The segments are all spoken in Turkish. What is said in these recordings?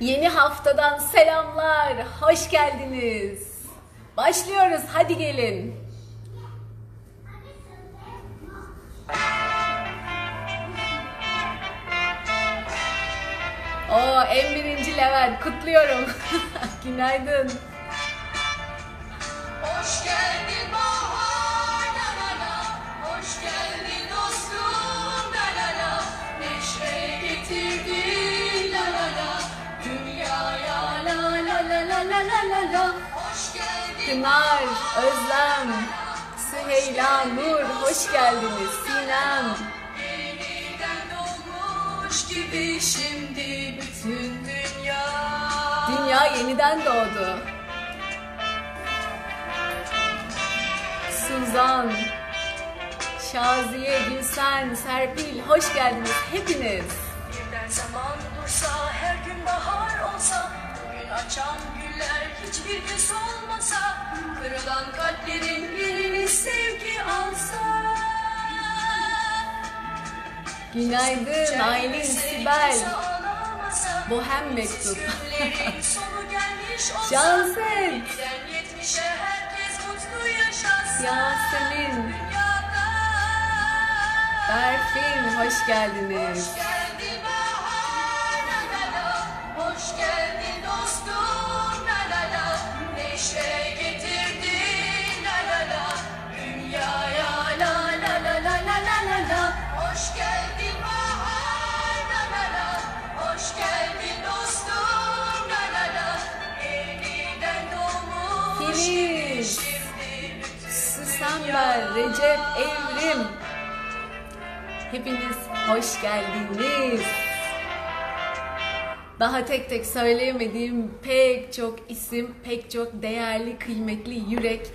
Yeni haftadan selamlar. Hoş geldiniz. Başlıyoruz. Hadi gelin. O en birinci Levent. Kutluyorum. Günaydın. Pınar, Özlem, Süheyla, Nur. Hoş geldiniz. Sinem. gibi şimdi bütün dünya Dünya yeniden doğdu. Suzan, Şaziye, Gülsen, Serpil hoş geldiniz hepiniz. Birden zaman dursa, her gün bahar olsa, açan güller hiçbir gün solmasa, kırılan kalplerin yerini sevgi alsa. Günaydın Aylin, Sibel, Bohem Mektup. Canset. Yasemin. Berfin hoş geldiniz. Hoş geldin Süsenber, Recep, Evrim. Hepiniz hoş geldiniz. Daha tek tek söyleyemediğim pek çok isim, pek çok değerli, kıymetli yürek.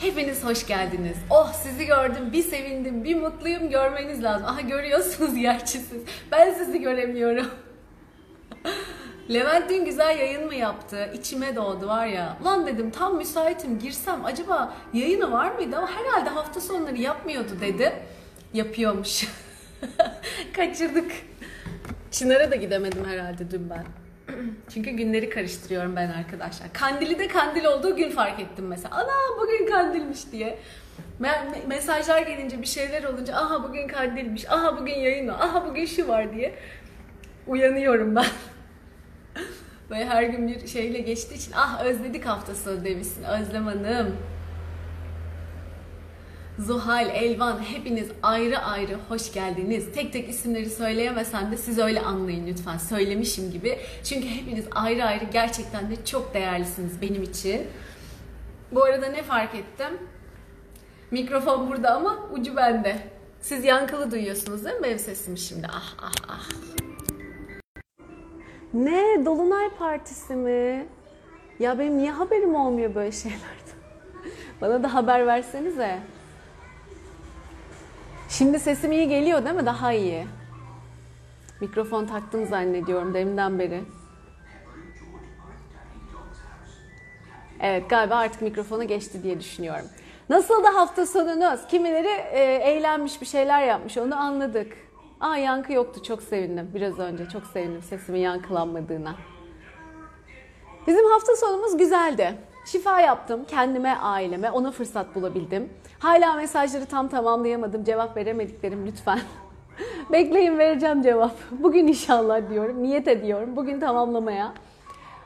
Hepiniz hoş geldiniz. Oh sizi gördüm, bir sevindim, bir mutluyum görmeniz lazım. Aha görüyorsunuz gerçi siz. Ben sizi göremiyorum. Levent dün güzel yayın mı yaptı? İçime doğdu var ya. Lan dedim tam müsaitim girsem acaba yayını var mıydı ama herhalde hafta sonları yapmıyordu dedi. Yapıyormuş. Kaçırdık. Çınar'a da gidemedim herhalde dün ben. Çünkü günleri karıştırıyorum ben arkadaşlar. Kandili de kandil olduğu gün fark ettim mesela. Ana bugün kandilmiş diye. Me- me- mesajlar gelince bir şeyler olunca aha bugün kandilmiş, aha bugün yayın var, aha bugün şu var diye uyanıyorum ben. Böyle her gün bir şeyle geçtiği için ah özledik haftası demişsin Özlem Hanım. Zuhal, Elvan hepiniz ayrı ayrı hoş geldiniz. Tek tek isimleri söyleyemesem de siz öyle anlayın lütfen. Söylemişim gibi. Çünkü hepiniz ayrı ayrı gerçekten de çok değerlisiniz benim için. Bu arada ne fark ettim? Mikrofon burada ama ucu bende. Siz yankılı duyuyorsunuz değil mi benim sesimi şimdi? Ah ah ah. Ne? Dolunay Partisi mi? Ya benim niye haberim olmuyor böyle şeylerden? Bana da haber versenize. Şimdi sesim iyi geliyor değil mi? Daha iyi. Mikrofon taktım zannediyorum deminden beri. Evet galiba artık mikrofona geçti diye düşünüyorum. Nasıl da hafta sonunuz? Kimileri e, eğlenmiş bir şeyler yapmış onu anladık. Aa yankı yoktu çok sevindim biraz önce çok sevindim sesimin yankılanmadığına. Bizim hafta sonumuz güzeldi. Şifa yaptım kendime, aileme, ona fırsat bulabildim. Hala mesajları tam tamamlayamadım, cevap veremediklerim lütfen. Bekleyin vereceğim cevap. Bugün inşallah diyorum, niyet ediyorum bugün tamamlamaya.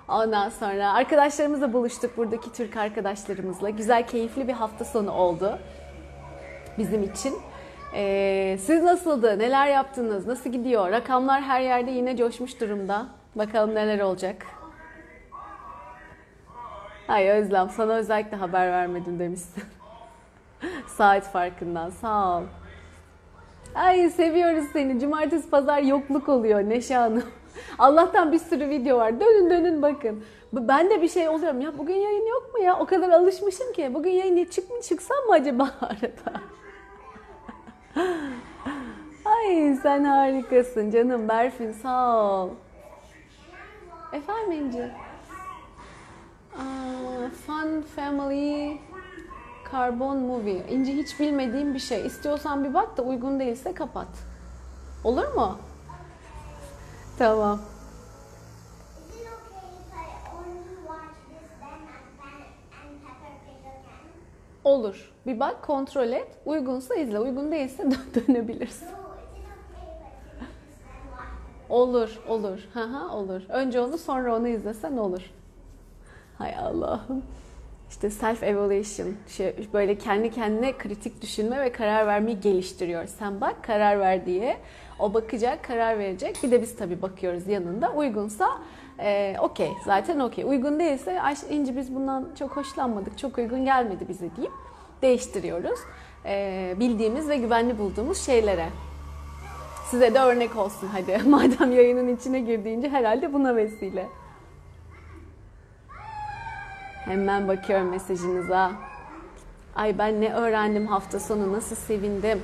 Ondan sonra arkadaşlarımızla buluştuk buradaki Türk arkadaşlarımızla. Güzel, keyifli bir hafta sonu oldu bizim için. Ee, siz nasıldı? Neler yaptınız? Nasıl gidiyor? Rakamlar her yerde yine coşmuş durumda. Bakalım neler olacak. Ay Özlem sana özellikle haber vermedim demişsin. Saat farkından sağ ol. Ay seviyoruz seni. Cumartesi pazar yokluk oluyor Neşe Hanım. Allah'tan bir sürü video var. Dönün dönün bakın. Ben de bir şey oluyorum. Ya bugün yayın yok mu ya? O kadar alışmışım ki. Bugün yayın çık mı çıksam mı acaba arada? Ay sen harikasın canım Berfin sağ ol. Efendim İnci? Fun Family Carbon Movie. İnci hiç bilmediğim bir şey. İstiyorsan bir bak da uygun değilse kapat. Olur mu? Tamam. Olur. Bir bak kontrol et. Uygunsa izle. Uygun değilse dön- dönebilirsin. Olur, olur. Haha, olur. Önce onu sonra onu izlesen olur. Hay Allah'ım. İşte self evaluation, şey, böyle kendi kendine kritik düşünme ve karar vermeyi geliştiriyor. Sen bak karar ver diye. O bakacak, karar verecek. Bir de biz tabii bakıyoruz yanında. Uygunsa e, okey, zaten okey. Uygun değilse Ayşe İnci biz bundan çok hoşlanmadık, çok uygun gelmedi bize deyip değiştiriyoruz. E, bildiğimiz ve güvenli bulduğumuz şeylere. Size de örnek olsun hadi. Madem yayının içine girdiğince herhalde buna vesile. Hemen bakıyorum mesajınıza. Ay ben ne öğrendim hafta sonu nasıl sevindim.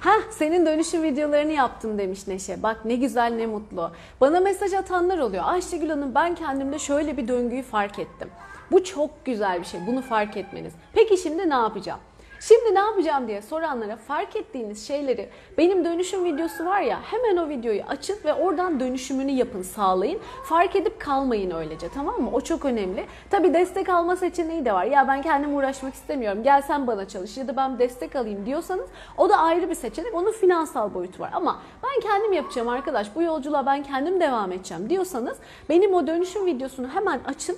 Ha senin dönüşüm videolarını yaptım demiş Neşe. Bak ne güzel ne mutlu. Bana mesaj atanlar oluyor. Ayşegül Hanım ben kendimde şöyle bir döngüyü fark ettim. Bu çok güzel bir şey. Bunu fark etmeniz. Peki şimdi ne yapacağım? Şimdi ne yapacağım diye soranlara fark ettiğiniz şeyleri benim dönüşüm videosu var ya hemen o videoyu açın ve oradan dönüşümünü yapın sağlayın. Fark edip kalmayın öylece tamam mı? O çok önemli. Tabi destek alma seçeneği de var. Ya ben kendim uğraşmak istemiyorum gel sen bana çalış ya da ben destek alayım diyorsanız o da ayrı bir seçenek. Onun finansal boyutu var ama ben kendim yapacağım arkadaş bu yolculuğa ben kendim devam edeceğim diyorsanız benim o dönüşüm videosunu hemen açın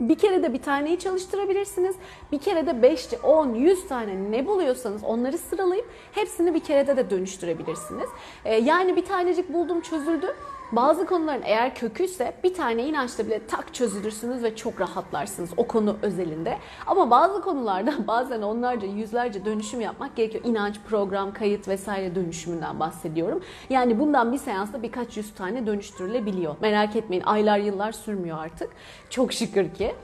bir kere de bir taneyi çalıştırabilirsiniz. Bir kere de 5, 10, 100 tane ne buluyorsanız onları sıralayıp hepsini bir kerede de dönüştürebilirsiniz. Ee, yani bir tanecik buldum çözüldü. Bazı konuların eğer köküyse bir tane inançla bile tak çözülürsünüz ve çok rahatlarsınız o konu özelinde. Ama bazı konularda bazen onlarca yüzlerce dönüşüm yapmak gerekiyor. İnanç, program, kayıt vesaire dönüşümünden bahsediyorum. Yani bundan bir seansta birkaç yüz tane dönüştürülebiliyor. Merak etmeyin aylar yıllar sürmüyor artık. Çok şükür ki.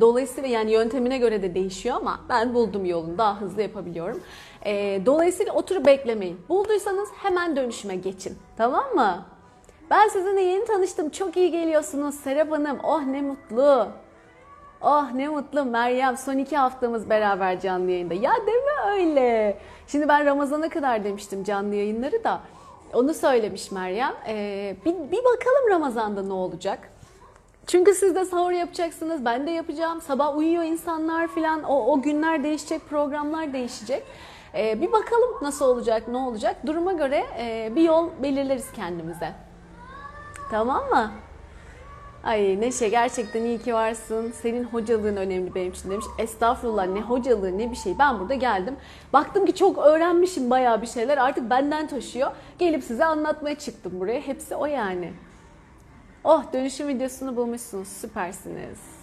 Dolayısıyla yani yöntemine göre de değişiyor ama ben buldum yolunu daha hızlı yapabiliyorum. Ee, dolayısıyla oturup beklemeyin. Bulduysanız hemen dönüşüme geçin. Tamam mı? Ben sizinle yeni tanıştım. Çok iyi geliyorsunuz Serap Hanım. Oh ne mutlu. Oh ne mutlu Meryem. Son iki haftamız beraber canlı yayında. Ya deme öyle. Şimdi ben Ramazan'a kadar demiştim canlı yayınları da. Onu söylemiş Meryem. Ee, bir, bir bakalım Ramazan'da ne olacak. Çünkü siz de sahur yapacaksınız, ben de yapacağım. Sabah uyuyor insanlar filan. O, o günler değişecek, programlar değişecek. Ee, bir bakalım nasıl olacak, ne olacak. Duruma göre e, bir yol belirleriz kendimize. Tamam mı? Ay Neşe gerçekten iyi ki varsın. Senin hocalığın önemli benim için demiş. Estağfurullah ne hocalığı ne bir şey. Ben burada geldim. Baktım ki çok öğrenmişim bayağı bir şeyler. Artık benden taşıyor. Gelip size anlatmaya çıktım buraya. Hepsi o yani. Oh dönüşüm videosunu bulmuşsunuz. Süpersiniz.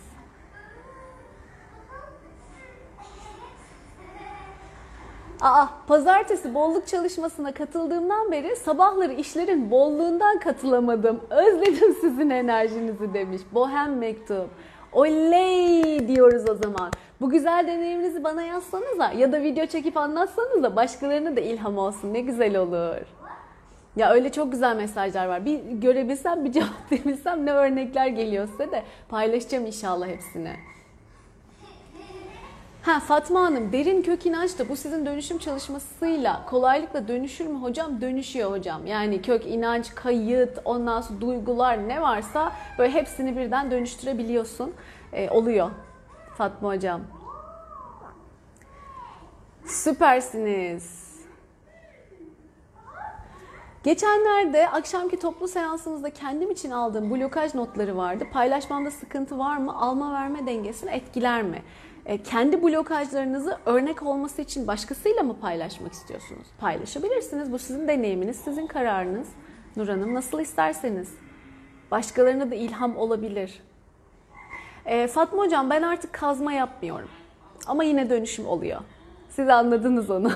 Aa, pazartesi bolluk çalışmasına katıldığımdan beri sabahları işlerin bolluğundan katılamadım. Özledim sizin enerjinizi demiş. Bohem mektup. Oley diyoruz o zaman. Bu güzel deneyiminizi bana yazsanıza ya da video çekip anlatsanıza başkalarına da ilham olsun. Ne güzel olur. Ya öyle çok güzel mesajlar var. Bir görebilsem, bir cevap verebilsem ne örnekler geliyor size de paylaşacağım inşallah hepsini. Ha Fatma Hanım derin kök inanç da bu sizin dönüşüm çalışmasıyla kolaylıkla dönüşür mü hocam? Dönüşüyor hocam. Yani kök inanç, kayıt, ondan sonra duygular ne varsa böyle hepsini birden dönüştürebiliyorsun. Ee, oluyor Fatma hocam. Süpersiniz. Geçenlerde akşamki toplu seansımızda kendim için aldığım blokaj notları vardı. Paylaşmamda sıkıntı var mı? Alma verme dengesini etkiler mi? E, kendi blokajlarınızı örnek olması için başkasıyla mı paylaşmak istiyorsunuz? Paylaşabilirsiniz. Bu sizin deneyiminiz, sizin kararınız. Nur Hanım nasıl isterseniz. Başkalarına da ilham olabilir. E, Fatma Hocam ben artık kazma yapmıyorum. Ama yine dönüşüm oluyor. Siz anladınız onu.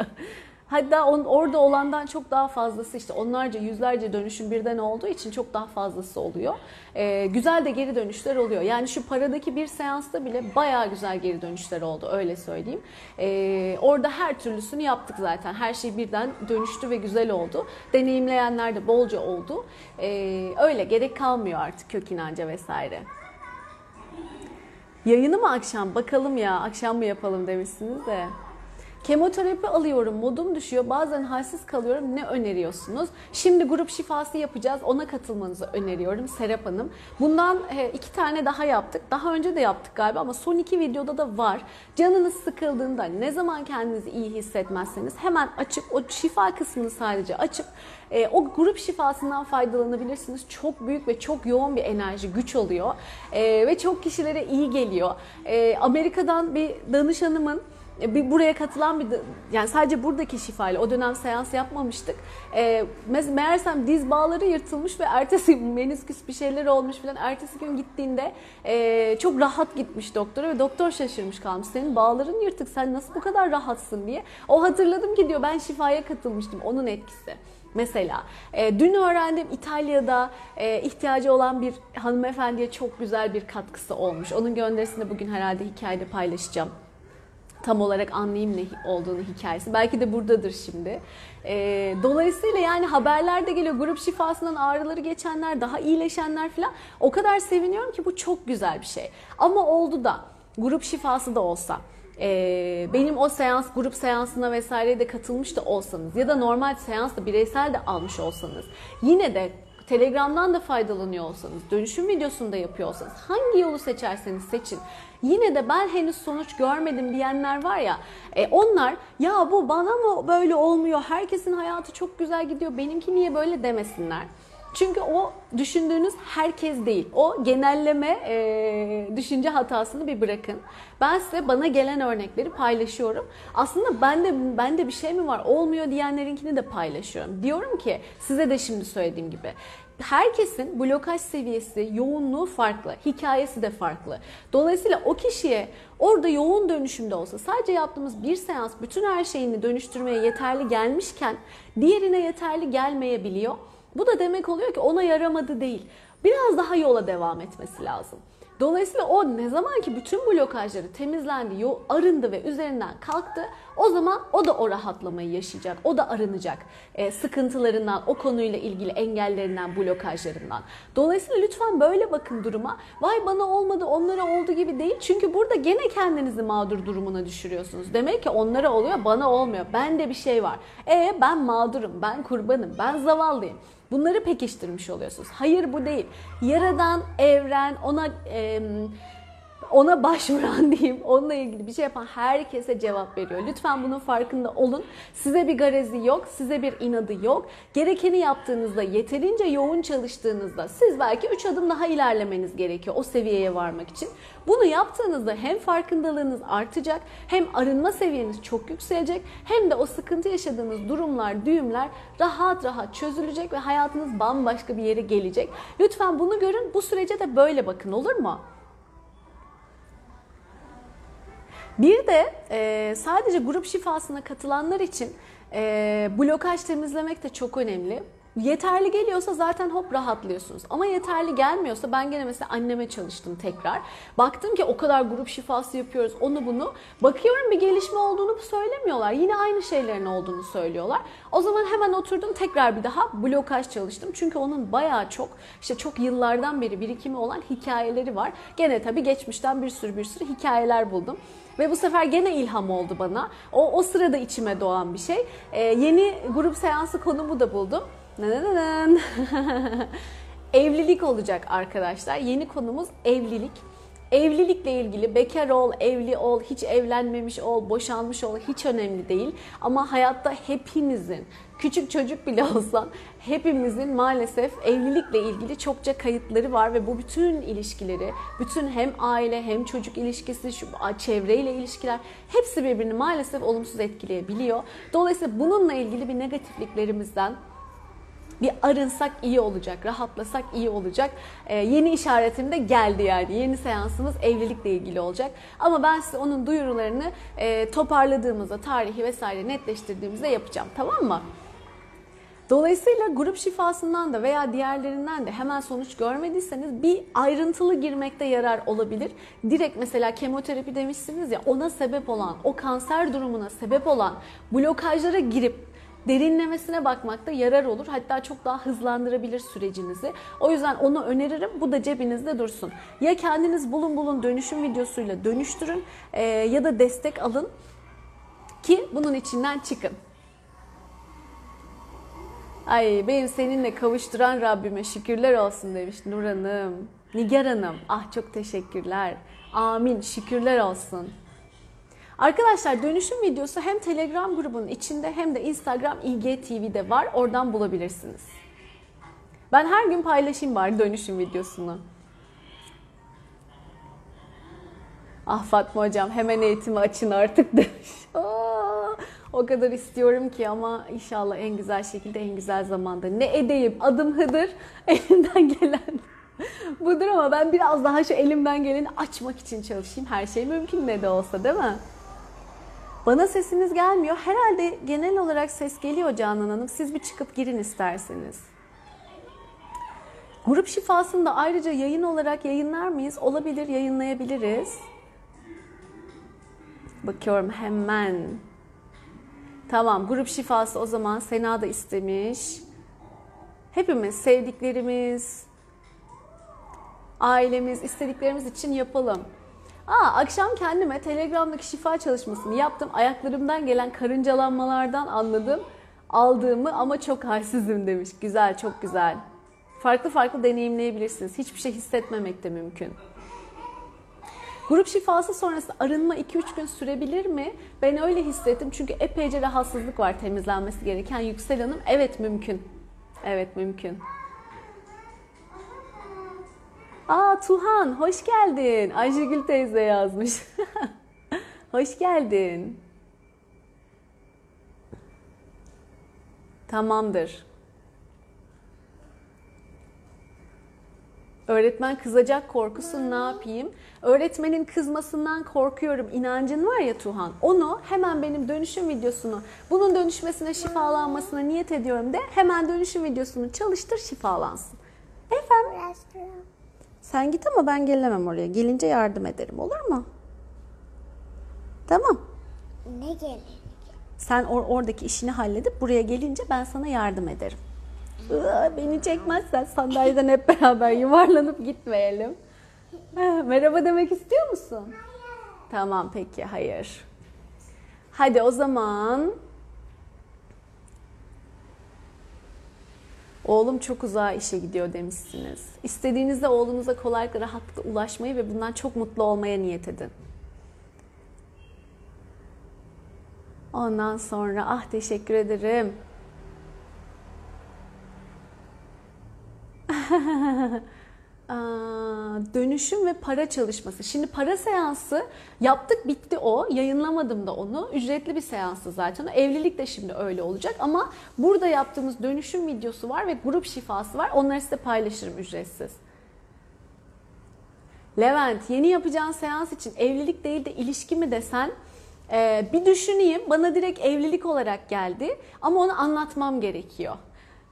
Hatta on, orada olandan çok daha fazlası işte onlarca yüzlerce dönüşüm birden olduğu için çok daha fazlası oluyor. Ee, güzel de geri dönüşler oluyor. Yani şu paradaki bir seansta bile bayağı güzel geri dönüşler oldu öyle söyleyeyim. Ee, orada her türlüsünü yaptık zaten. Her şey birden dönüştü ve güzel oldu. Deneyimleyenler de bolca oldu. Ee, öyle gerek kalmıyor artık kök inanca vesaire. Yayını mı akşam? Bakalım ya akşam mı yapalım demişsiniz de. Kemoterapi alıyorum, modum düşüyor, bazen halsiz kalıyorum. Ne öneriyorsunuz? Şimdi grup şifası yapacağız. Ona katılmanızı öneriyorum Serap Hanım. Bundan e, iki tane daha yaptık. Daha önce de yaptık galiba ama son iki videoda da var. Canınız sıkıldığında ne zaman kendinizi iyi hissetmezseniz hemen açıp o şifa kısmını sadece açıp e, o grup şifasından faydalanabilirsiniz. Çok büyük ve çok yoğun bir enerji, güç oluyor. E, ve çok kişilere iyi geliyor. Amerika'dan bir danışanımın bir buraya katılan bir yani sadece buradaki şifayla o dönem seans yapmamıştık. E, meğersem diz bağları yırtılmış ve ertesi menisküs bir şeyler olmuş falan. Ertesi gün gittiğinde e, çok rahat gitmiş doktora ve doktor şaşırmış kalmış. Senin bağların yırtık sen nasıl bu kadar rahatsın diye. O hatırladım ki diyor ben şifaya katılmıştım onun etkisi. Mesela e, dün öğrendim İtalya'da e, ihtiyacı olan bir hanımefendiye çok güzel bir katkısı olmuş. Onun gönderisini bugün herhalde hikayede paylaşacağım tam olarak anlayayım ne olduğunu hikayesi. Belki de buradadır şimdi. E, dolayısıyla yani haberlerde geliyor grup şifasından ağrıları geçenler, daha iyileşenler falan. O kadar seviniyorum ki bu çok güzel bir şey. Ama oldu da grup şifası da olsa e, benim o seans grup seansına vesaireye de katılmış da olsanız ya da normal seansla bireysel de almış olsanız yine de Telegram'dan da faydalanıyor olsanız, dönüşüm videosunu da yapıyor olsanız, hangi yolu seçerseniz seçin. Yine de ben henüz sonuç görmedim diyenler var ya, e, onlar ya bu bana mı böyle olmuyor, herkesin hayatı çok güzel gidiyor, benimki niye böyle demesinler. Çünkü o düşündüğünüz herkes değil. O genelleme e, düşünce hatasını bir bırakın. Ben size bana gelen örnekleri paylaşıyorum. Aslında ben de bende bir şey mi var olmuyor diyenlerinkini de paylaşıyorum. Diyorum ki size de şimdi söylediğim gibi herkesin blokaj seviyesi, yoğunluğu farklı, hikayesi de farklı. Dolayısıyla o kişiye orada yoğun dönüşümde olsa sadece yaptığımız bir seans bütün her şeyini dönüştürmeye yeterli gelmişken diğerine yeterli gelmeyebiliyor. Bu da demek oluyor ki ona yaramadı değil. Biraz daha yola devam etmesi lazım. Dolayısıyla o ne zaman ki bütün blokajları temizlendi, arındı ve üzerinden kalktı o zaman o da o rahatlamayı yaşayacak. O da arınacak. E, sıkıntılarından, o konuyla ilgili engellerinden, blokajlarından. Dolayısıyla lütfen böyle bakın duruma. Vay bana olmadı, onlara oldu gibi değil. Çünkü burada gene kendinizi mağdur durumuna düşürüyorsunuz. Demek ki onlara oluyor, bana olmuyor. Bende bir şey var. E ben mağdurum, ben kurbanım, ben zavallıyım. Bunları pekiştirmiş oluyorsunuz. Hayır bu değil. Yaradan, evren, ona e, ona başvuran diyeyim, onunla ilgili bir şey yapan herkese cevap veriyor. Lütfen bunun farkında olun. Size bir garezi yok, size bir inadı yok. Gerekeni yaptığınızda, yeterince yoğun çalıştığınızda siz belki 3 adım daha ilerlemeniz gerekiyor o seviyeye varmak için. Bunu yaptığınızda hem farkındalığınız artacak, hem arınma seviyeniz çok yükselecek, hem de o sıkıntı yaşadığınız durumlar, düğümler rahat rahat çözülecek ve hayatınız bambaşka bir yere gelecek. Lütfen bunu görün, bu sürece de böyle bakın olur mu? Bir de e, sadece grup şifasına katılanlar için e, blokaj temizlemek de çok önemli. Yeterli geliyorsa zaten hop rahatlıyorsunuz. Ama yeterli gelmiyorsa ben gene mesela anneme çalıştım tekrar. Baktım ki o kadar grup şifası yapıyoruz onu bunu. Bakıyorum bir gelişme olduğunu söylemiyorlar. Yine aynı şeylerin olduğunu söylüyorlar. O zaman hemen oturdum tekrar bir daha blokaj çalıştım. Çünkü onun bayağı çok işte çok yıllardan beri birikimi olan hikayeleri var. Gene tabii geçmişten bir sürü bir sürü hikayeler buldum. Ve bu sefer gene ilham oldu bana. O, o sırada içime doğan bir şey. Ee, yeni grup seansı konumu da buldum. evlilik olacak arkadaşlar. Yeni konumuz evlilik. Evlilikle ilgili bekar ol, evli ol, hiç evlenmemiş ol, boşanmış ol hiç önemli değil. Ama hayatta hepimizin, küçük çocuk bile olsan hepimizin maalesef evlilikle ilgili çokça kayıtları var ve bu bütün ilişkileri, bütün hem aile hem çocuk ilişkisi, şu çevreyle ilişkiler hepsi birbirini maalesef olumsuz etkileyebiliyor. Dolayısıyla bununla ilgili bir negatifliklerimizden bir arınsak iyi olacak, rahatlasak iyi olacak. Ee, yeni işaretim de geldi yani. Yeni seansımız evlilikle ilgili olacak. Ama ben size onun duyurularını e, toparladığımızda, tarihi vesaire netleştirdiğimizde yapacağım. Tamam mı? Dolayısıyla grup şifasından da veya diğerlerinden de hemen sonuç görmediyseniz bir ayrıntılı girmekte yarar olabilir. Direkt mesela kemoterapi demişsiniz ya ona sebep olan, o kanser durumuna sebep olan blokajlara girip derinlemesine bakmakta yarar olur. Hatta çok daha hızlandırabilir sürecinizi. O yüzden onu öneririm. Bu da cebinizde dursun. Ya kendiniz bulun bulun dönüşüm videosuyla dönüştürün e, ya da destek alın. ki bunun içinden çıkın. Ay benim seninle kavuşturan Rabbime şükürler olsun demiş Nur Hanım. Nigar Hanım ah çok teşekkürler. Amin şükürler olsun. Arkadaşlar dönüşüm videosu hem Telegram grubunun içinde hem de Instagram IGTV'de var. Oradan bulabilirsiniz. Ben her gün paylaşayım bari dönüşüm videosunu. Ah Fatma hocam hemen eğitimi açın artık demiş. O kadar istiyorum ki ama inşallah en güzel şekilde en güzel zamanda. Ne edeyim adım Hıdır elimden gelen budur ama ben biraz daha şu elimden geleni açmak için çalışayım. Her şey mümkün ne de olsa değil mi? Bana sesiniz gelmiyor. Herhalde genel olarak ses geliyor Canan Hanım. Siz bir çıkıp girin isterseniz. Grup şifasını da ayrıca yayın olarak yayınlar mıyız? Olabilir, yayınlayabiliriz. Bakıyorum hemen. Tamam, grup şifası o zaman Sena da istemiş. Hepimiz, sevdiklerimiz, ailemiz, istediklerimiz için yapalım. Aa, akşam kendime Telegram'daki şifa çalışmasını yaptım. Ayaklarımdan gelen karıncalanmalardan anladım. Aldığımı ama çok halsizim demiş. Güzel, çok güzel. Farklı farklı deneyimleyebilirsiniz. Hiçbir şey hissetmemek de mümkün. Grup şifası sonrası arınma 2-3 gün sürebilir mi? Ben öyle hissettim çünkü epeyce rahatsızlık var temizlenmesi gereken Yüksel Hanım. Evet mümkün. Evet mümkün. Aa Tuhan hoş geldin. Ayşegül teyze yazmış. hoş geldin. Tamamdır. Öğretmen kızacak korkusun ne yapayım? Öğretmenin kızmasından korkuyorum inancın var ya Tuhan. Onu hemen benim dönüşüm videosunu, bunun dönüşmesine şifalanmasına niyet ediyorum de hemen dönüşüm videosunu çalıştır şifalansın. Efendim? Sen git ama ben gelemem oraya. Gelince yardım ederim olur mu? Tamam. Ne gelir? Sen or- oradaki işini halledip buraya gelince ben sana yardım ederim. Iı, beni çekmezsen sandalyeden hep beraber yuvarlanıp gitmeyelim. Ha, Merhaba demek istiyor musun? Tamam peki hayır. Hadi o zaman Oğlum çok uzağa işe gidiyor demişsiniz. İstediğinizde oğlunuza kolaylıkla rahatlıkla ulaşmayı ve bundan çok mutlu olmaya niyet edin. Ondan sonra ah teşekkür ederim. Aa, dönüşüm ve para çalışması. Şimdi para seansı yaptık bitti o. Yayınlamadım da onu. Ücretli bir seansı zaten. Evlilik de şimdi öyle olacak ama burada yaptığımız dönüşüm videosu var ve grup şifası var. Onları size paylaşırım ücretsiz. Levent yeni yapacağın seans için evlilik değil de ilişki mi desen ee, bir düşüneyim. Bana direkt evlilik olarak geldi ama onu anlatmam gerekiyor.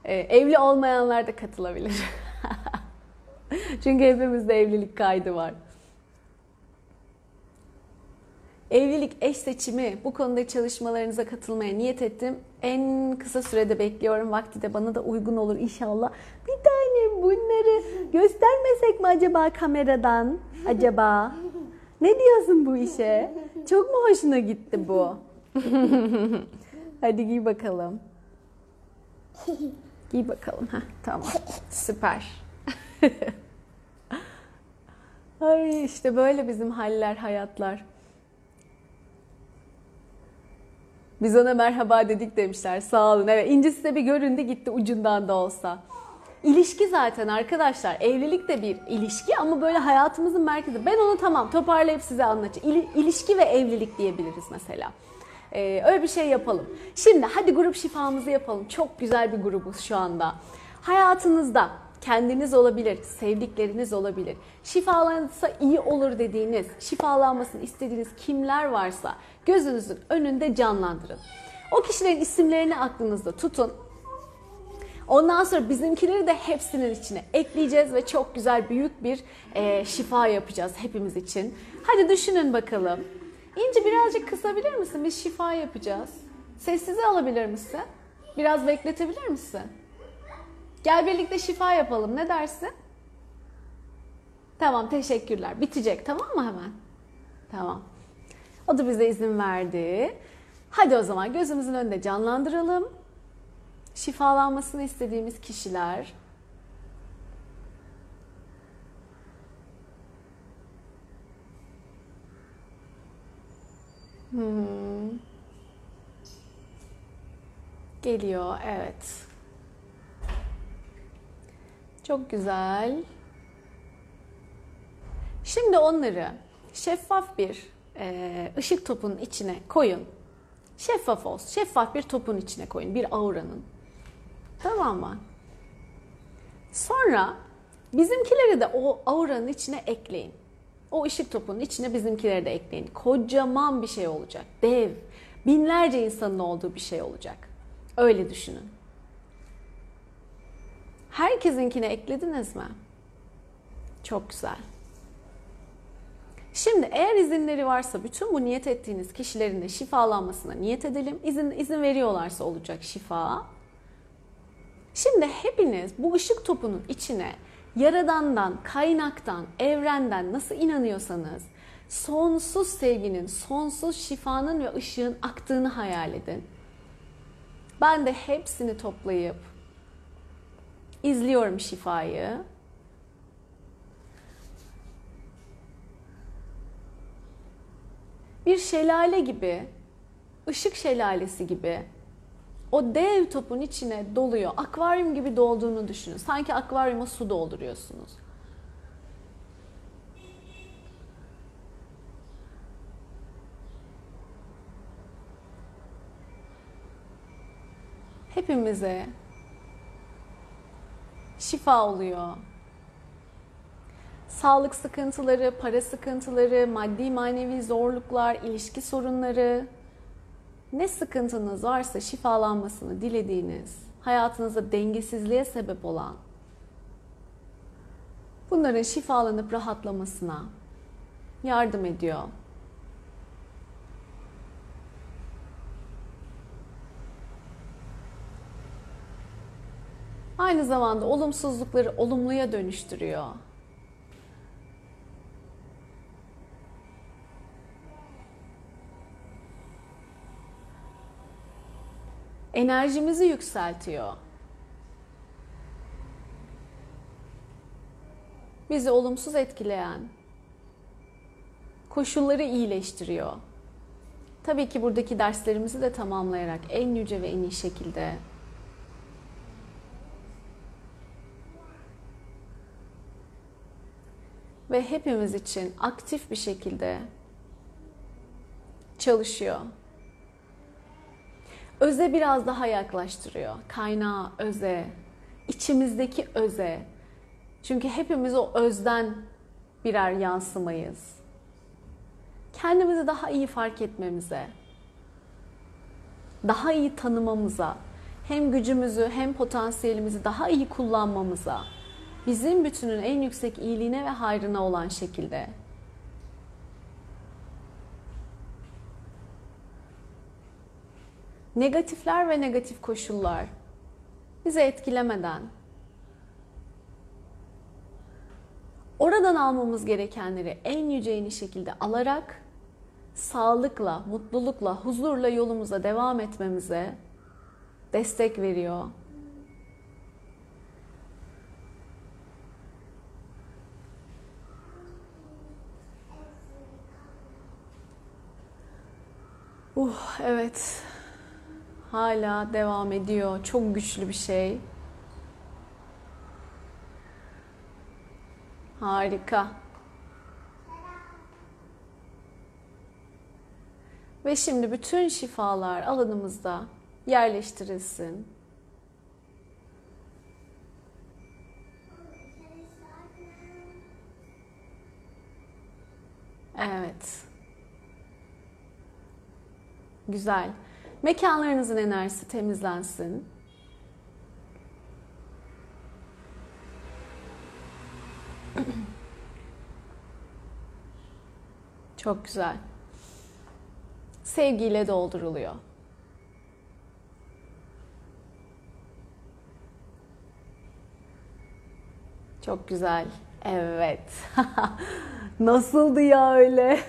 Ee, evli olmayanlar da katılabilir. Çünkü hepimizde evlilik kaydı var. Evlilik, eş seçimi bu konuda çalışmalarınıza katılmaya niyet ettim. En kısa sürede bekliyorum. Vakti de bana da uygun olur inşallah. Bir tane bunları göstermesek mi acaba kameradan? Acaba? Ne diyorsun bu işe? Çok mu hoşuna gitti bu? Hadi giy bakalım. Giy bakalım. Heh, tamam. Süper. Ay işte böyle bizim haller, hayatlar. Biz ona merhaba dedik demişler. Sağ olun. Evet İnci size bir göründü gitti ucundan da olsa. İlişki zaten arkadaşlar. Evlilik de bir ilişki ama böyle hayatımızın merkezi. Ben onu tamam toparlayıp size anlatacağım. İli- İlişki ve evlilik diyebiliriz mesela. Ee, öyle bir şey yapalım. Şimdi hadi grup şifamızı yapalım. Çok güzel bir grubuz şu anda. Hayatınızda kendiniz olabilir, sevdikleriniz olabilir. Şifalanırsa iyi olur dediğiniz, şifalanmasını istediğiniz kimler varsa gözünüzün önünde canlandırın. O kişilerin isimlerini aklınızda tutun. Ondan sonra bizimkileri de hepsinin içine ekleyeceğiz ve çok güzel büyük bir e, şifa yapacağız hepimiz için. Hadi düşünün bakalım. İnci birazcık kısabilir misin? Biz şifa yapacağız. Sessize alabilir misin? Biraz bekletebilir misin? Gel birlikte şifa yapalım. Ne dersin? Tamam teşekkürler. Bitecek tamam mı hemen? Tamam. O da bize izin verdi. Hadi o zaman gözümüzün önünde canlandıralım. Şifalanmasını istediğimiz kişiler. Hmm. Geliyor, evet. Çok güzel. Şimdi onları şeffaf bir e, ışık topunun içine koyun. Şeffaf olsun. Şeffaf bir topun içine koyun. Bir auranın. Tamam mı? Sonra bizimkileri de o auranın içine ekleyin. O ışık topunun içine bizimkileri de ekleyin. Kocaman bir şey olacak. Dev. Binlerce insanın olduğu bir şey olacak. Öyle düşünün. Herkesinkine eklediniz mi? Çok güzel. Şimdi eğer izinleri varsa bütün bu niyet ettiğiniz kişilerin de şifalanmasına niyet edelim. İzin, izin veriyorlarsa olacak şifa. Şimdi hepiniz bu ışık topunun içine yaradandan, kaynaktan, evrenden nasıl inanıyorsanız sonsuz sevginin, sonsuz şifanın ve ışığın aktığını hayal edin. Ben de hepsini toplayıp izliyorum şifayı. Bir şelale gibi, ışık şelalesi gibi o dev topun içine doluyor. Akvaryum gibi dolduğunu düşünün. Sanki akvaryuma su dolduruyorsunuz. Hepimize şifa oluyor. Sağlık sıkıntıları, para sıkıntıları, maddi manevi zorluklar, ilişki sorunları, ne sıkıntınız varsa şifalanmasını dilediğiniz, hayatınızda dengesizliğe sebep olan bunların şifalanıp rahatlamasına yardım ediyor. Aynı zamanda olumsuzlukları olumluya dönüştürüyor. enerjimizi yükseltiyor. Bizi olumsuz etkileyen koşulları iyileştiriyor. Tabii ki buradaki derslerimizi de tamamlayarak en yüce ve en iyi şekilde ve hepimiz için aktif bir şekilde çalışıyor öze biraz daha yaklaştırıyor. Kaynağı öze, içimizdeki öze. Çünkü hepimiz o özden birer yansımayız. Kendimizi daha iyi fark etmemize, daha iyi tanımamıza, hem gücümüzü hem potansiyelimizi daha iyi kullanmamıza, bizim bütünün en yüksek iyiliğine ve hayrına olan şekilde negatifler ve negatif koşullar bizi etkilemeden oradan almamız gerekenleri en yüce en şekilde alarak sağlıkla, mutlulukla, huzurla yolumuza devam etmemize destek veriyor. Uh, evet hala devam ediyor. Çok güçlü bir şey. Harika. Ve şimdi bütün şifalar alanımızda yerleştirilsin. Evet. Güzel. Mekanlarınızın enerjisi temizlensin. Çok güzel. Sevgiyle dolduruluyor. Çok güzel. Evet. Nasıldı ya öyle?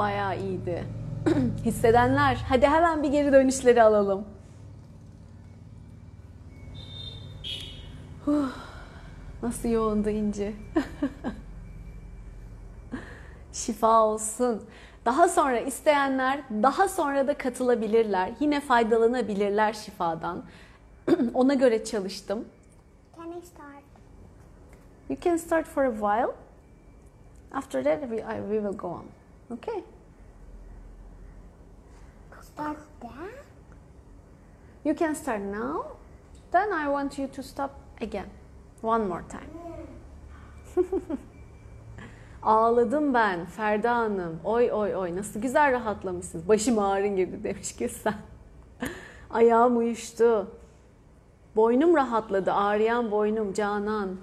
Bayağı iyiydi. Hissedenler, hadi hemen bir geri dönüşleri alalım. Huh, Nasıl yoğundu İnci. Şifa olsun. Daha sonra isteyenler daha sonra da katılabilirler. Yine faydalanabilirler şifadan. Ona göre çalıştım. Can I start? You can start for a while. After that, we, I, we will go on. Okay? Start there? You can start now. Then I want you to stop again. One more time. Ağladım ben Ferda Hanım. Oy oy oy nasıl güzel rahatlamışsınız. Başım ağrın girdi demiş ki sen. Ayağım uyuştu. Boynum rahatladı. Ağrıyan boynum Canan.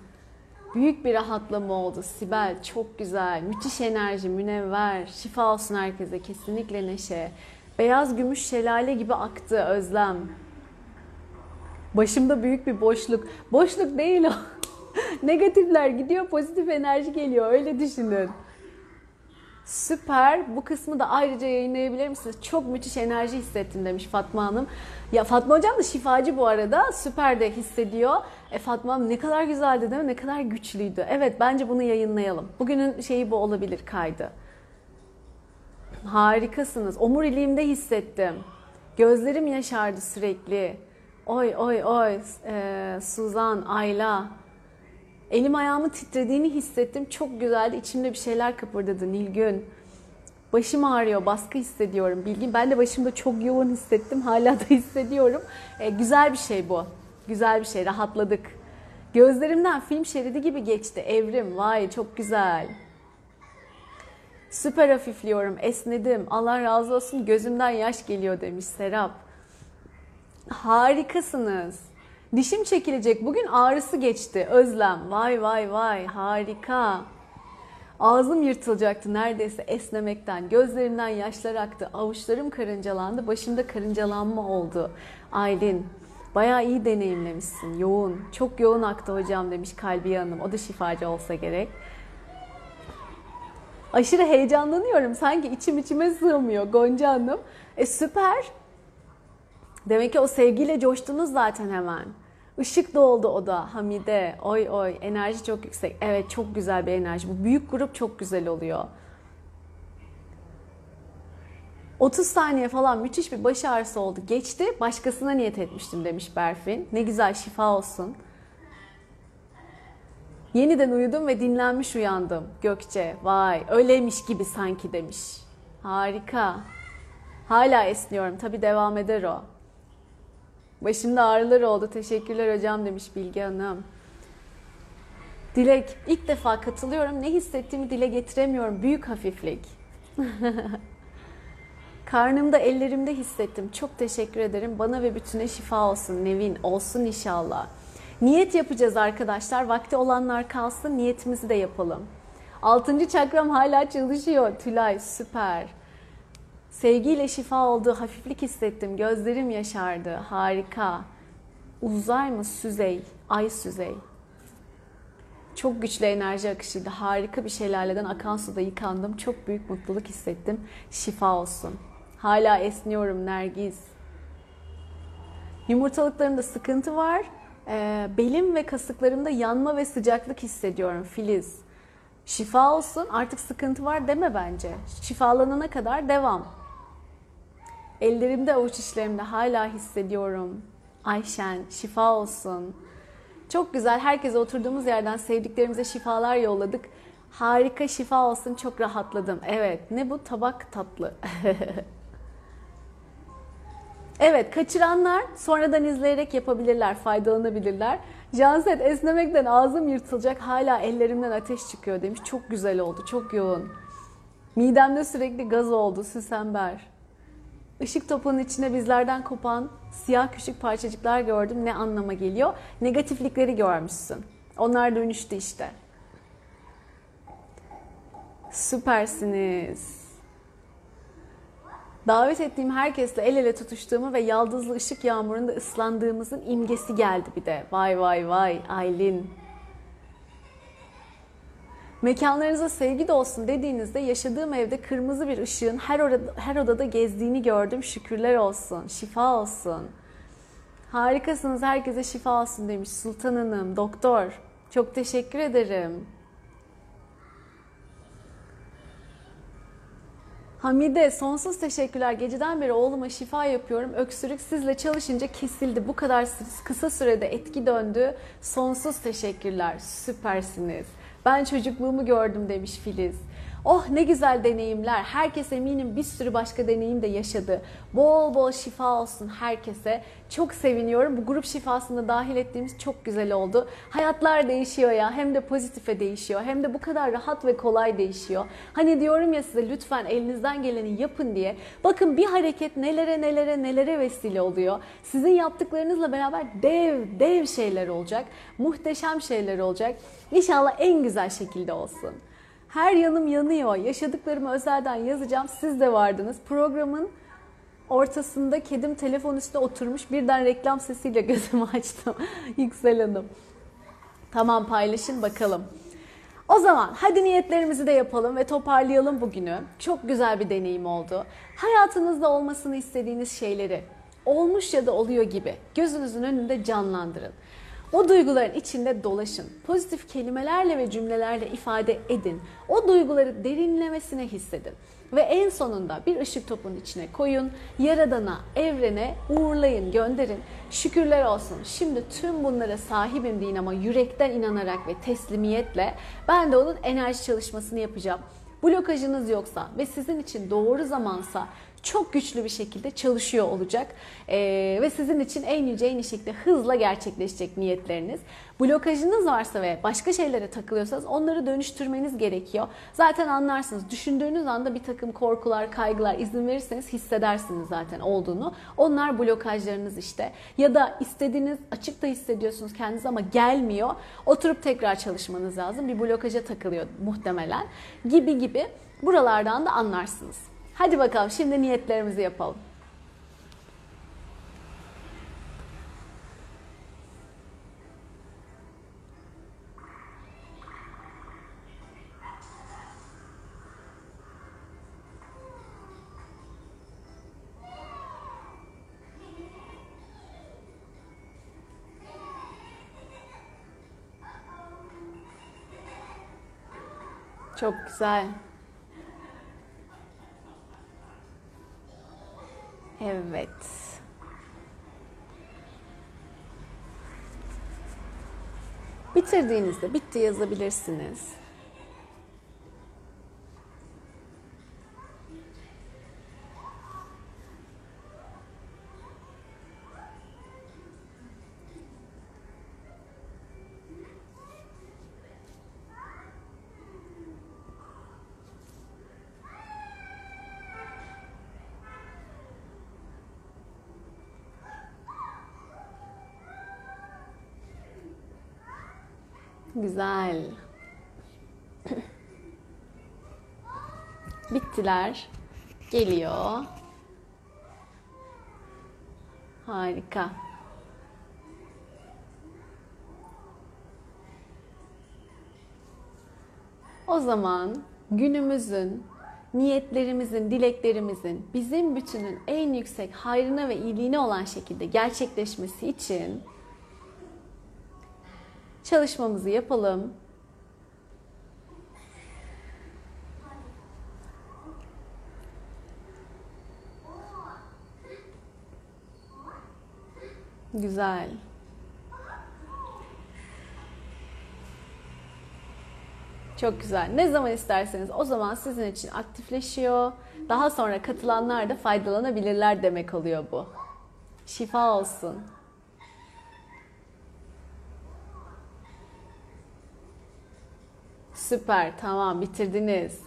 Büyük bir rahatlama oldu Sibel. Çok güzel. Müthiş enerji, münevver. Şifa olsun herkese. Kesinlikle neşe. Beyaz gümüş şelale gibi aktı Özlem. Başımda büyük bir boşluk. Boşluk değil o. Negatifler gidiyor, pozitif enerji geliyor. Öyle düşünün. Süper. Bu kısmı da ayrıca yayınlayabilir misiniz? Çok müthiş enerji hissettim demiş Fatma Hanım. Ya Fatma Hocam da şifacı bu arada. Süper de hissediyor. E Fatma Hanım ne kadar güzeldi değil mi? Ne kadar güçlüydü. Evet bence bunu yayınlayalım. Bugünün şeyi bu olabilir kaydı. Harikasınız. Omuriliğimde hissettim. Gözlerim yaşardı sürekli. Oy oy oy. Ee, Suzan, Ayla. Elim ayağımın titrediğini hissettim. Çok güzeldi. İçimde bir şeyler kıpırdadı Nilgün. Başım ağrıyor, baskı hissediyorum. Bilgin ben de başımda çok yoğun hissettim. Hala da hissediyorum. Ee, güzel bir şey bu. Güzel bir şey. Rahatladık. Gözlerimden film şeridi gibi geçti. Evrim. Vay çok güzel. Süper hafifliyorum, esnedim. Allah razı olsun gözümden yaş geliyor demiş Serap. Harikasınız. Dişim çekilecek. Bugün ağrısı geçti. Özlem. Vay vay vay. Harika. Ağzım yırtılacaktı neredeyse esnemekten. Gözlerimden yaşlar aktı. Avuçlarım karıncalandı. Başımda karıncalanma oldu. Aylin. Bayağı iyi deneyimlemişsin. Yoğun. Çok yoğun aktı hocam demiş Kalbiye Hanım. O da şifacı olsa gerek. Aşırı heyecanlanıyorum. Sanki içim içime sığmıyor Gonca Hanım. E süper. Demek ki o sevgiyle coştunuz zaten hemen. Işık doldu o da Hamide. Oy oy enerji çok yüksek. Evet çok güzel bir enerji. Bu büyük grup çok güzel oluyor. 30 saniye falan müthiş bir baş ağrısı oldu. Geçti. Başkasına niyet etmiştim demiş Berfin. Ne güzel şifa olsun. Yeniden uyudum ve dinlenmiş uyandım. Gökçe, vay öyleymiş gibi sanki demiş. Harika. Hala esniyorum. Tabii devam eder o. Başımda ağrılar oldu. Teşekkürler hocam demiş Bilge Hanım. Dilek, ilk defa katılıyorum. Ne hissettiğimi dile getiremiyorum. Büyük hafiflik. Karnımda, ellerimde hissettim. Çok teşekkür ederim. Bana ve bütüne şifa olsun. Nevin, olsun inşallah. Niyet yapacağız arkadaşlar. Vakti olanlar kalsın. Niyetimizi de yapalım. Altıncı çakram hala çalışıyor. Tülay, süper. Sevgiyle şifa oldu. Hafiflik hissettim. Gözlerim yaşardı. Harika. Uzay mı? Süzey. Ay süzey. Çok güçlü enerji akışıydı. Harika bir şelaleden akan suda yıkandım. Çok büyük mutluluk hissettim. Şifa olsun. Hala esniyorum Nergiz. Yumurtalıklarımda sıkıntı var. Ee, belim ve kasıklarımda yanma ve sıcaklık hissediyorum Filiz. Şifa olsun artık sıkıntı var deme bence. Şifalanana kadar devam. Ellerimde avuç içlerimde hala hissediyorum. Ayşen şifa olsun. Çok güzel herkese oturduğumuz yerden sevdiklerimize şifalar yolladık. Harika şifa olsun çok rahatladım. Evet ne bu tabak tatlı. Evet, kaçıranlar sonradan izleyerek yapabilirler, faydalanabilirler. Janset esnemekten ağzım yırtılacak, hala ellerimden ateş çıkıyor demiş. Çok güzel oldu, çok yoğun. Midemde sürekli gaz oldu, Süsember. Işık topunun içine bizlerden kopan siyah küçük parçacıklar gördüm. Ne anlama geliyor? Negatiflikleri görmüşsün. Onlar dönüştü işte. Süpersiniz. Davet ettiğim herkesle el ele tutuştuğumu ve yaldızlı ışık yağmurunda ıslandığımızın imgesi geldi bir de. Vay vay vay Aylin. Mekanlarınıza sevgi de olsun dediğinizde yaşadığım evde kırmızı bir ışığın her, orada, her odada gezdiğini gördüm. Şükürler olsun, şifa olsun. Harikasınız, herkese şifa olsun demiş Sultan Hanım, doktor. Çok teşekkür ederim. Hamide sonsuz teşekkürler. Geceden beri oğluma şifa yapıyorum. Öksürük sizle çalışınca kesildi. Bu kadar kısa sürede etki döndü. Sonsuz teşekkürler. Süpersiniz. Ben çocukluğumu gördüm demiş Filiz. Oh ne güzel deneyimler. Herkes eminim bir sürü başka deneyim de yaşadı. Bol bol şifa olsun herkese. Çok seviniyorum. Bu grup şifasında dahil ettiğimiz çok güzel oldu. Hayatlar değişiyor ya. Hem de pozitife değişiyor. Hem de bu kadar rahat ve kolay değişiyor. Hani diyorum ya size lütfen elinizden geleni yapın diye. Bakın bir hareket nelere nelere nelere vesile oluyor. Sizin yaptıklarınızla beraber dev dev şeyler olacak. Muhteşem şeyler olacak. İnşallah en güzel şekilde olsun. Her yanım yanıyor. Yaşadıklarımı özelden yazacağım. Siz de vardınız. Programın ortasında kedim telefon üstüne oturmuş. Birden reklam sesiyle gözümü açtım. Yüksel Hanım. Tamam paylaşın bakalım. O zaman hadi niyetlerimizi de yapalım ve toparlayalım bugünü. Çok güzel bir deneyim oldu. Hayatınızda olmasını istediğiniz şeyleri olmuş ya da oluyor gibi gözünüzün önünde canlandırın. O duyguların içinde dolaşın. Pozitif kelimelerle ve cümlelerle ifade edin. O duyguları derinlemesine hissedin. Ve en sonunda bir ışık topunun içine koyun. Yaradana, evrene uğurlayın, gönderin. Şükürler olsun. Şimdi tüm bunlara sahibim deyin ama yürekten inanarak ve teslimiyetle ben de onun enerji çalışmasını yapacağım. Blokajınız yoksa ve sizin için doğru zamansa çok güçlü bir şekilde çalışıyor olacak. Ee, ve sizin için en yüce en iyi şekilde hızla gerçekleşecek niyetleriniz. Blokajınız varsa ve başka şeylere takılıyorsanız onları dönüştürmeniz gerekiyor. Zaten anlarsınız. Düşündüğünüz anda bir takım korkular, kaygılar izin verirseniz hissedersiniz zaten olduğunu. Onlar blokajlarınız işte. Ya da istediğiniz, açık da hissediyorsunuz kendiniz ama gelmiyor. Oturup tekrar çalışmanız lazım. Bir blokaja takılıyor muhtemelen. Gibi gibi buralardan da anlarsınız. Hadi bakalım şimdi niyetlerimizi yapalım. Çok güzel. Evet. Bitirdiğinizde bitti yazabilirsiniz. Güzel. Bittiler. Geliyor. Harika. O zaman günümüzün, niyetlerimizin, dileklerimizin bizim bütünün en yüksek hayrına ve iyiliğine olan şekilde gerçekleşmesi için çalışmamızı yapalım. Güzel. Çok güzel. Ne zaman isterseniz o zaman sizin için aktifleşiyor. Daha sonra katılanlar da faydalanabilirler demek oluyor bu. Şifa olsun. Süper, tamam bitirdiniz.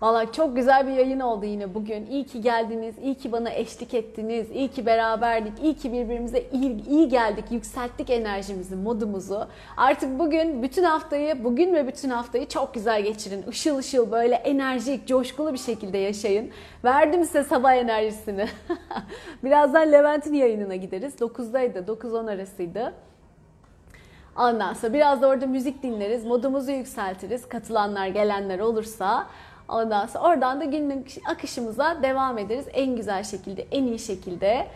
Valla çok güzel bir yayın oldu yine bugün. İyi ki geldiniz, iyi ki bana eşlik ettiniz, iyi ki beraberdik, iyi ki birbirimize iyi, iyi geldik, yükselttik enerjimizi, modumuzu. Artık bugün bütün haftayı, bugün ve bütün haftayı çok güzel geçirin. Işıl ışıl böyle enerjik, coşkulu bir şekilde yaşayın. Verdim size sabah enerjisini. Birazdan Levent'in yayınına gideriz. 9'daydı, 9-10 arasıydı. Ondan sonra biraz da orada müzik dinleriz, modumuzu yükseltiriz. Katılanlar, gelenler olursa ondan sonra oradan da günlük akışımıza devam ederiz en güzel şekilde, en iyi şekilde.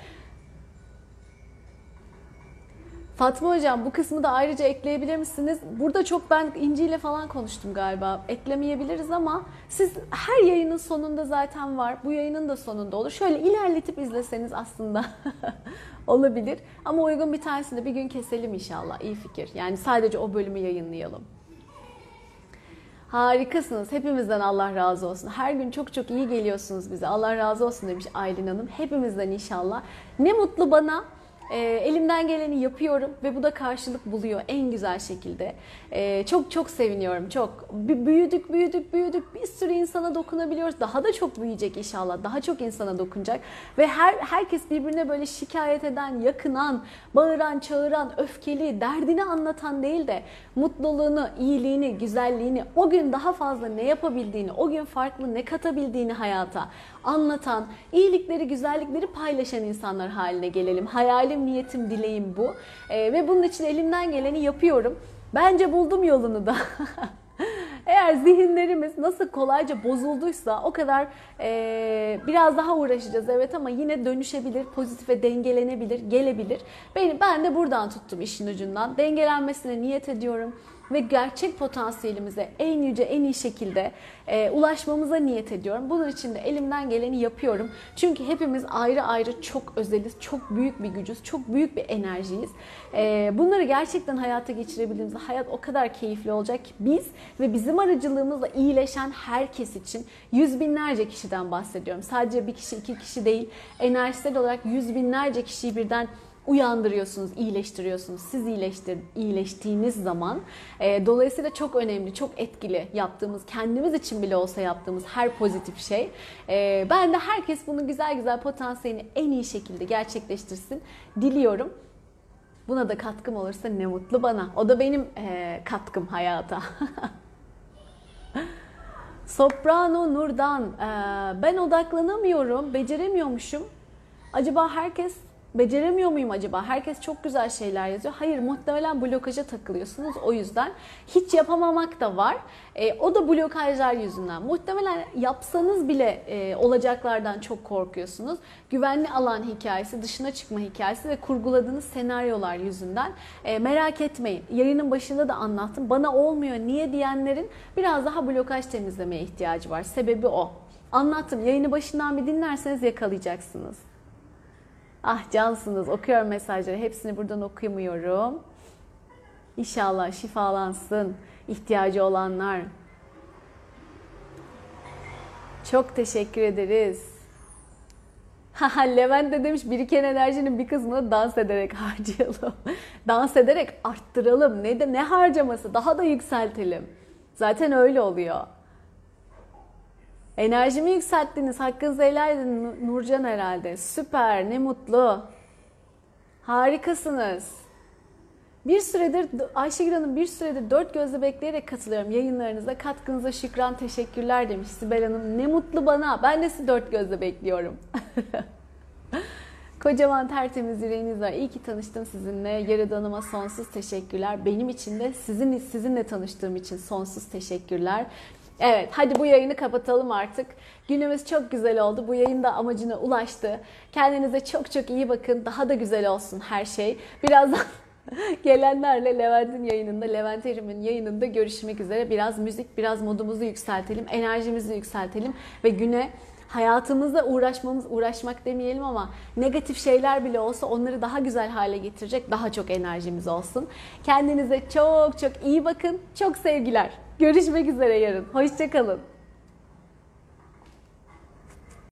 Fatma Hocam bu kısmı da ayrıca ekleyebilir misiniz? Burada çok ben İnci ile falan konuştum galiba. Eklemeyebiliriz ama siz her yayının sonunda zaten var. Bu yayının da sonunda olur. Şöyle ilerletip izleseniz aslında olabilir. Ama uygun bir tanesini bir gün keselim inşallah. İyi fikir. Yani sadece o bölümü yayınlayalım. Harikasınız. Hepimizden Allah razı olsun. Her gün çok çok iyi geliyorsunuz bize. Allah razı olsun demiş Aylin Hanım. Hepimizden inşallah. Ne mutlu bana. E, elimden geleni yapıyorum ve bu da karşılık buluyor en güzel şekilde. E, çok çok seviniyorum. Çok. Büyüdük, büyüdük, büyüdük. Bir sürü insana dokunabiliyoruz. Daha da çok büyüyecek inşallah. Daha çok insana dokunacak. Ve her herkes birbirine böyle şikayet eden, yakınan, bağıran, çağıran, öfkeli, derdini anlatan değil de mutluluğunu, iyiliğini, güzelliğini, o gün daha fazla ne yapabildiğini, o gün farklı ne katabildiğini hayata anlatan, iyilikleri, güzellikleri paylaşan insanlar haline gelelim. Hayalim, niyetim, dileğim bu. Ee, ve bunun için elimden geleni yapıyorum. Bence buldum yolunu da. Eğer zihinlerimiz nasıl kolayca bozulduysa o kadar e, biraz daha uğraşacağız evet ama yine dönüşebilir, pozitife dengelenebilir, gelebilir. Ben, ben de buradan tuttum işin ucundan. Dengelenmesine niyet ediyorum ve gerçek potansiyelimize en yüce, en iyi şekilde e, ulaşmamıza niyet ediyorum. Bunun için de elimden geleni yapıyorum. Çünkü hepimiz ayrı ayrı çok özeliz, çok büyük bir gücüz, çok büyük bir enerjiyiz. E, bunları gerçekten hayata geçirebildiğimizde hayat o kadar keyifli olacak ki biz ve bizim aracılığımızla iyileşen herkes için yüz binlerce kişiden bahsediyorum. Sadece bir kişi, iki kişi değil, enerjisel olarak yüz binlerce kişiyi birden uyandırıyorsunuz, iyileştiriyorsunuz. Siz iyileştir, iyileştiğiniz zaman e, dolayısıyla çok önemli, çok etkili yaptığımız, kendimiz için bile olsa yaptığımız her pozitif şey. E, ben de herkes bunu güzel güzel potansiyelini en iyi şekilde gerçekleştirsin diliyorum. Buna da katkım olursa ne mutlu bana. O da benim e, katkım hayata. Soprano Nurdan, e, ben odaklanamıyorum, beceremiyormuşum. Acaba herkes beceremiyor muyum acaba? Herkes çok güzel şeyler yazıyor. Hayır muhtemelen blokaja takılıyorsunuz. O yüzden hiç yapamamak da var. E, o da blokajlar yüzünden. Muhtemelen yapsanız bile e, olacaklardan çok korkuyorsunuz. Güvenli alan hikayesi, dışına çıkma hikayesi ve kurguladığınız senaryolar yüzünden. E, merak etmeyin. Yayının başında da anlattım. Bana olmuyor niye diyenlerin biraz daha blokaj temizlemeye ihtiyacı var. Sebebi o. Anlattım. Yayını başından bir dinlerseniz yakalayacaksınız. Ah cansınız okuyorum mesajları. Hepsini buradan okuyamıyorum. İnşallah şifalansın ihtiyacı olanlar. Çok teşekkür ederiz. Levent de demiş biriken enerjinin bir kısmını dans ederek harcayalım. dans ederek arttıralım. Ne de ne harcaması daha da yükseltelim. Zaten öyle oluyor. Enerjimi yükselttiniz. Hakkınızı helal edin Nurcan herhalde. Süper, ne mutlu. Harikasınız. Bir süredir Ayşegül Hanım bir süredir dört gözle bekleyerek katılıyorum yayınlarınıza. Katkınıza şükran teşekkürler demiş Sibel Hanım. Ne mutlu bana. Ben de sizi dört gözle bekliyorum. Kocaman tertemiz yüreğiniz var. İyi ki tanıştım sizinle. Yaradanıma sonsuz teşekkürler. Benim için de sizin sizinle tanıştığım için sonsuz teşekkürler. Evet hadi bu yayını kapatalım artık. Günümüz çok güzel oldu. Bu yayın da amacına ulaştı. Kendinize çok çok iyi bakın. Daha da güzel olsun her şey. Birazdan gelenlerle Levent'in yayınında, Levent Erim'in yayınında görüşmek üzere. Biraz müzik, biraz modumuzu yükseltelim, enerjimizi yükseltelim ve güne hayatımızda uğraşmamız, uğraşmak demeyelim ama negatif şeyler bile olsa onları daha güzel hale getirecek daha çok enerjimiz olsun. Kendinize çok çok iyi bakın. Çok sevgiler. Görüşmek üzere yarın. Hoşçakalın.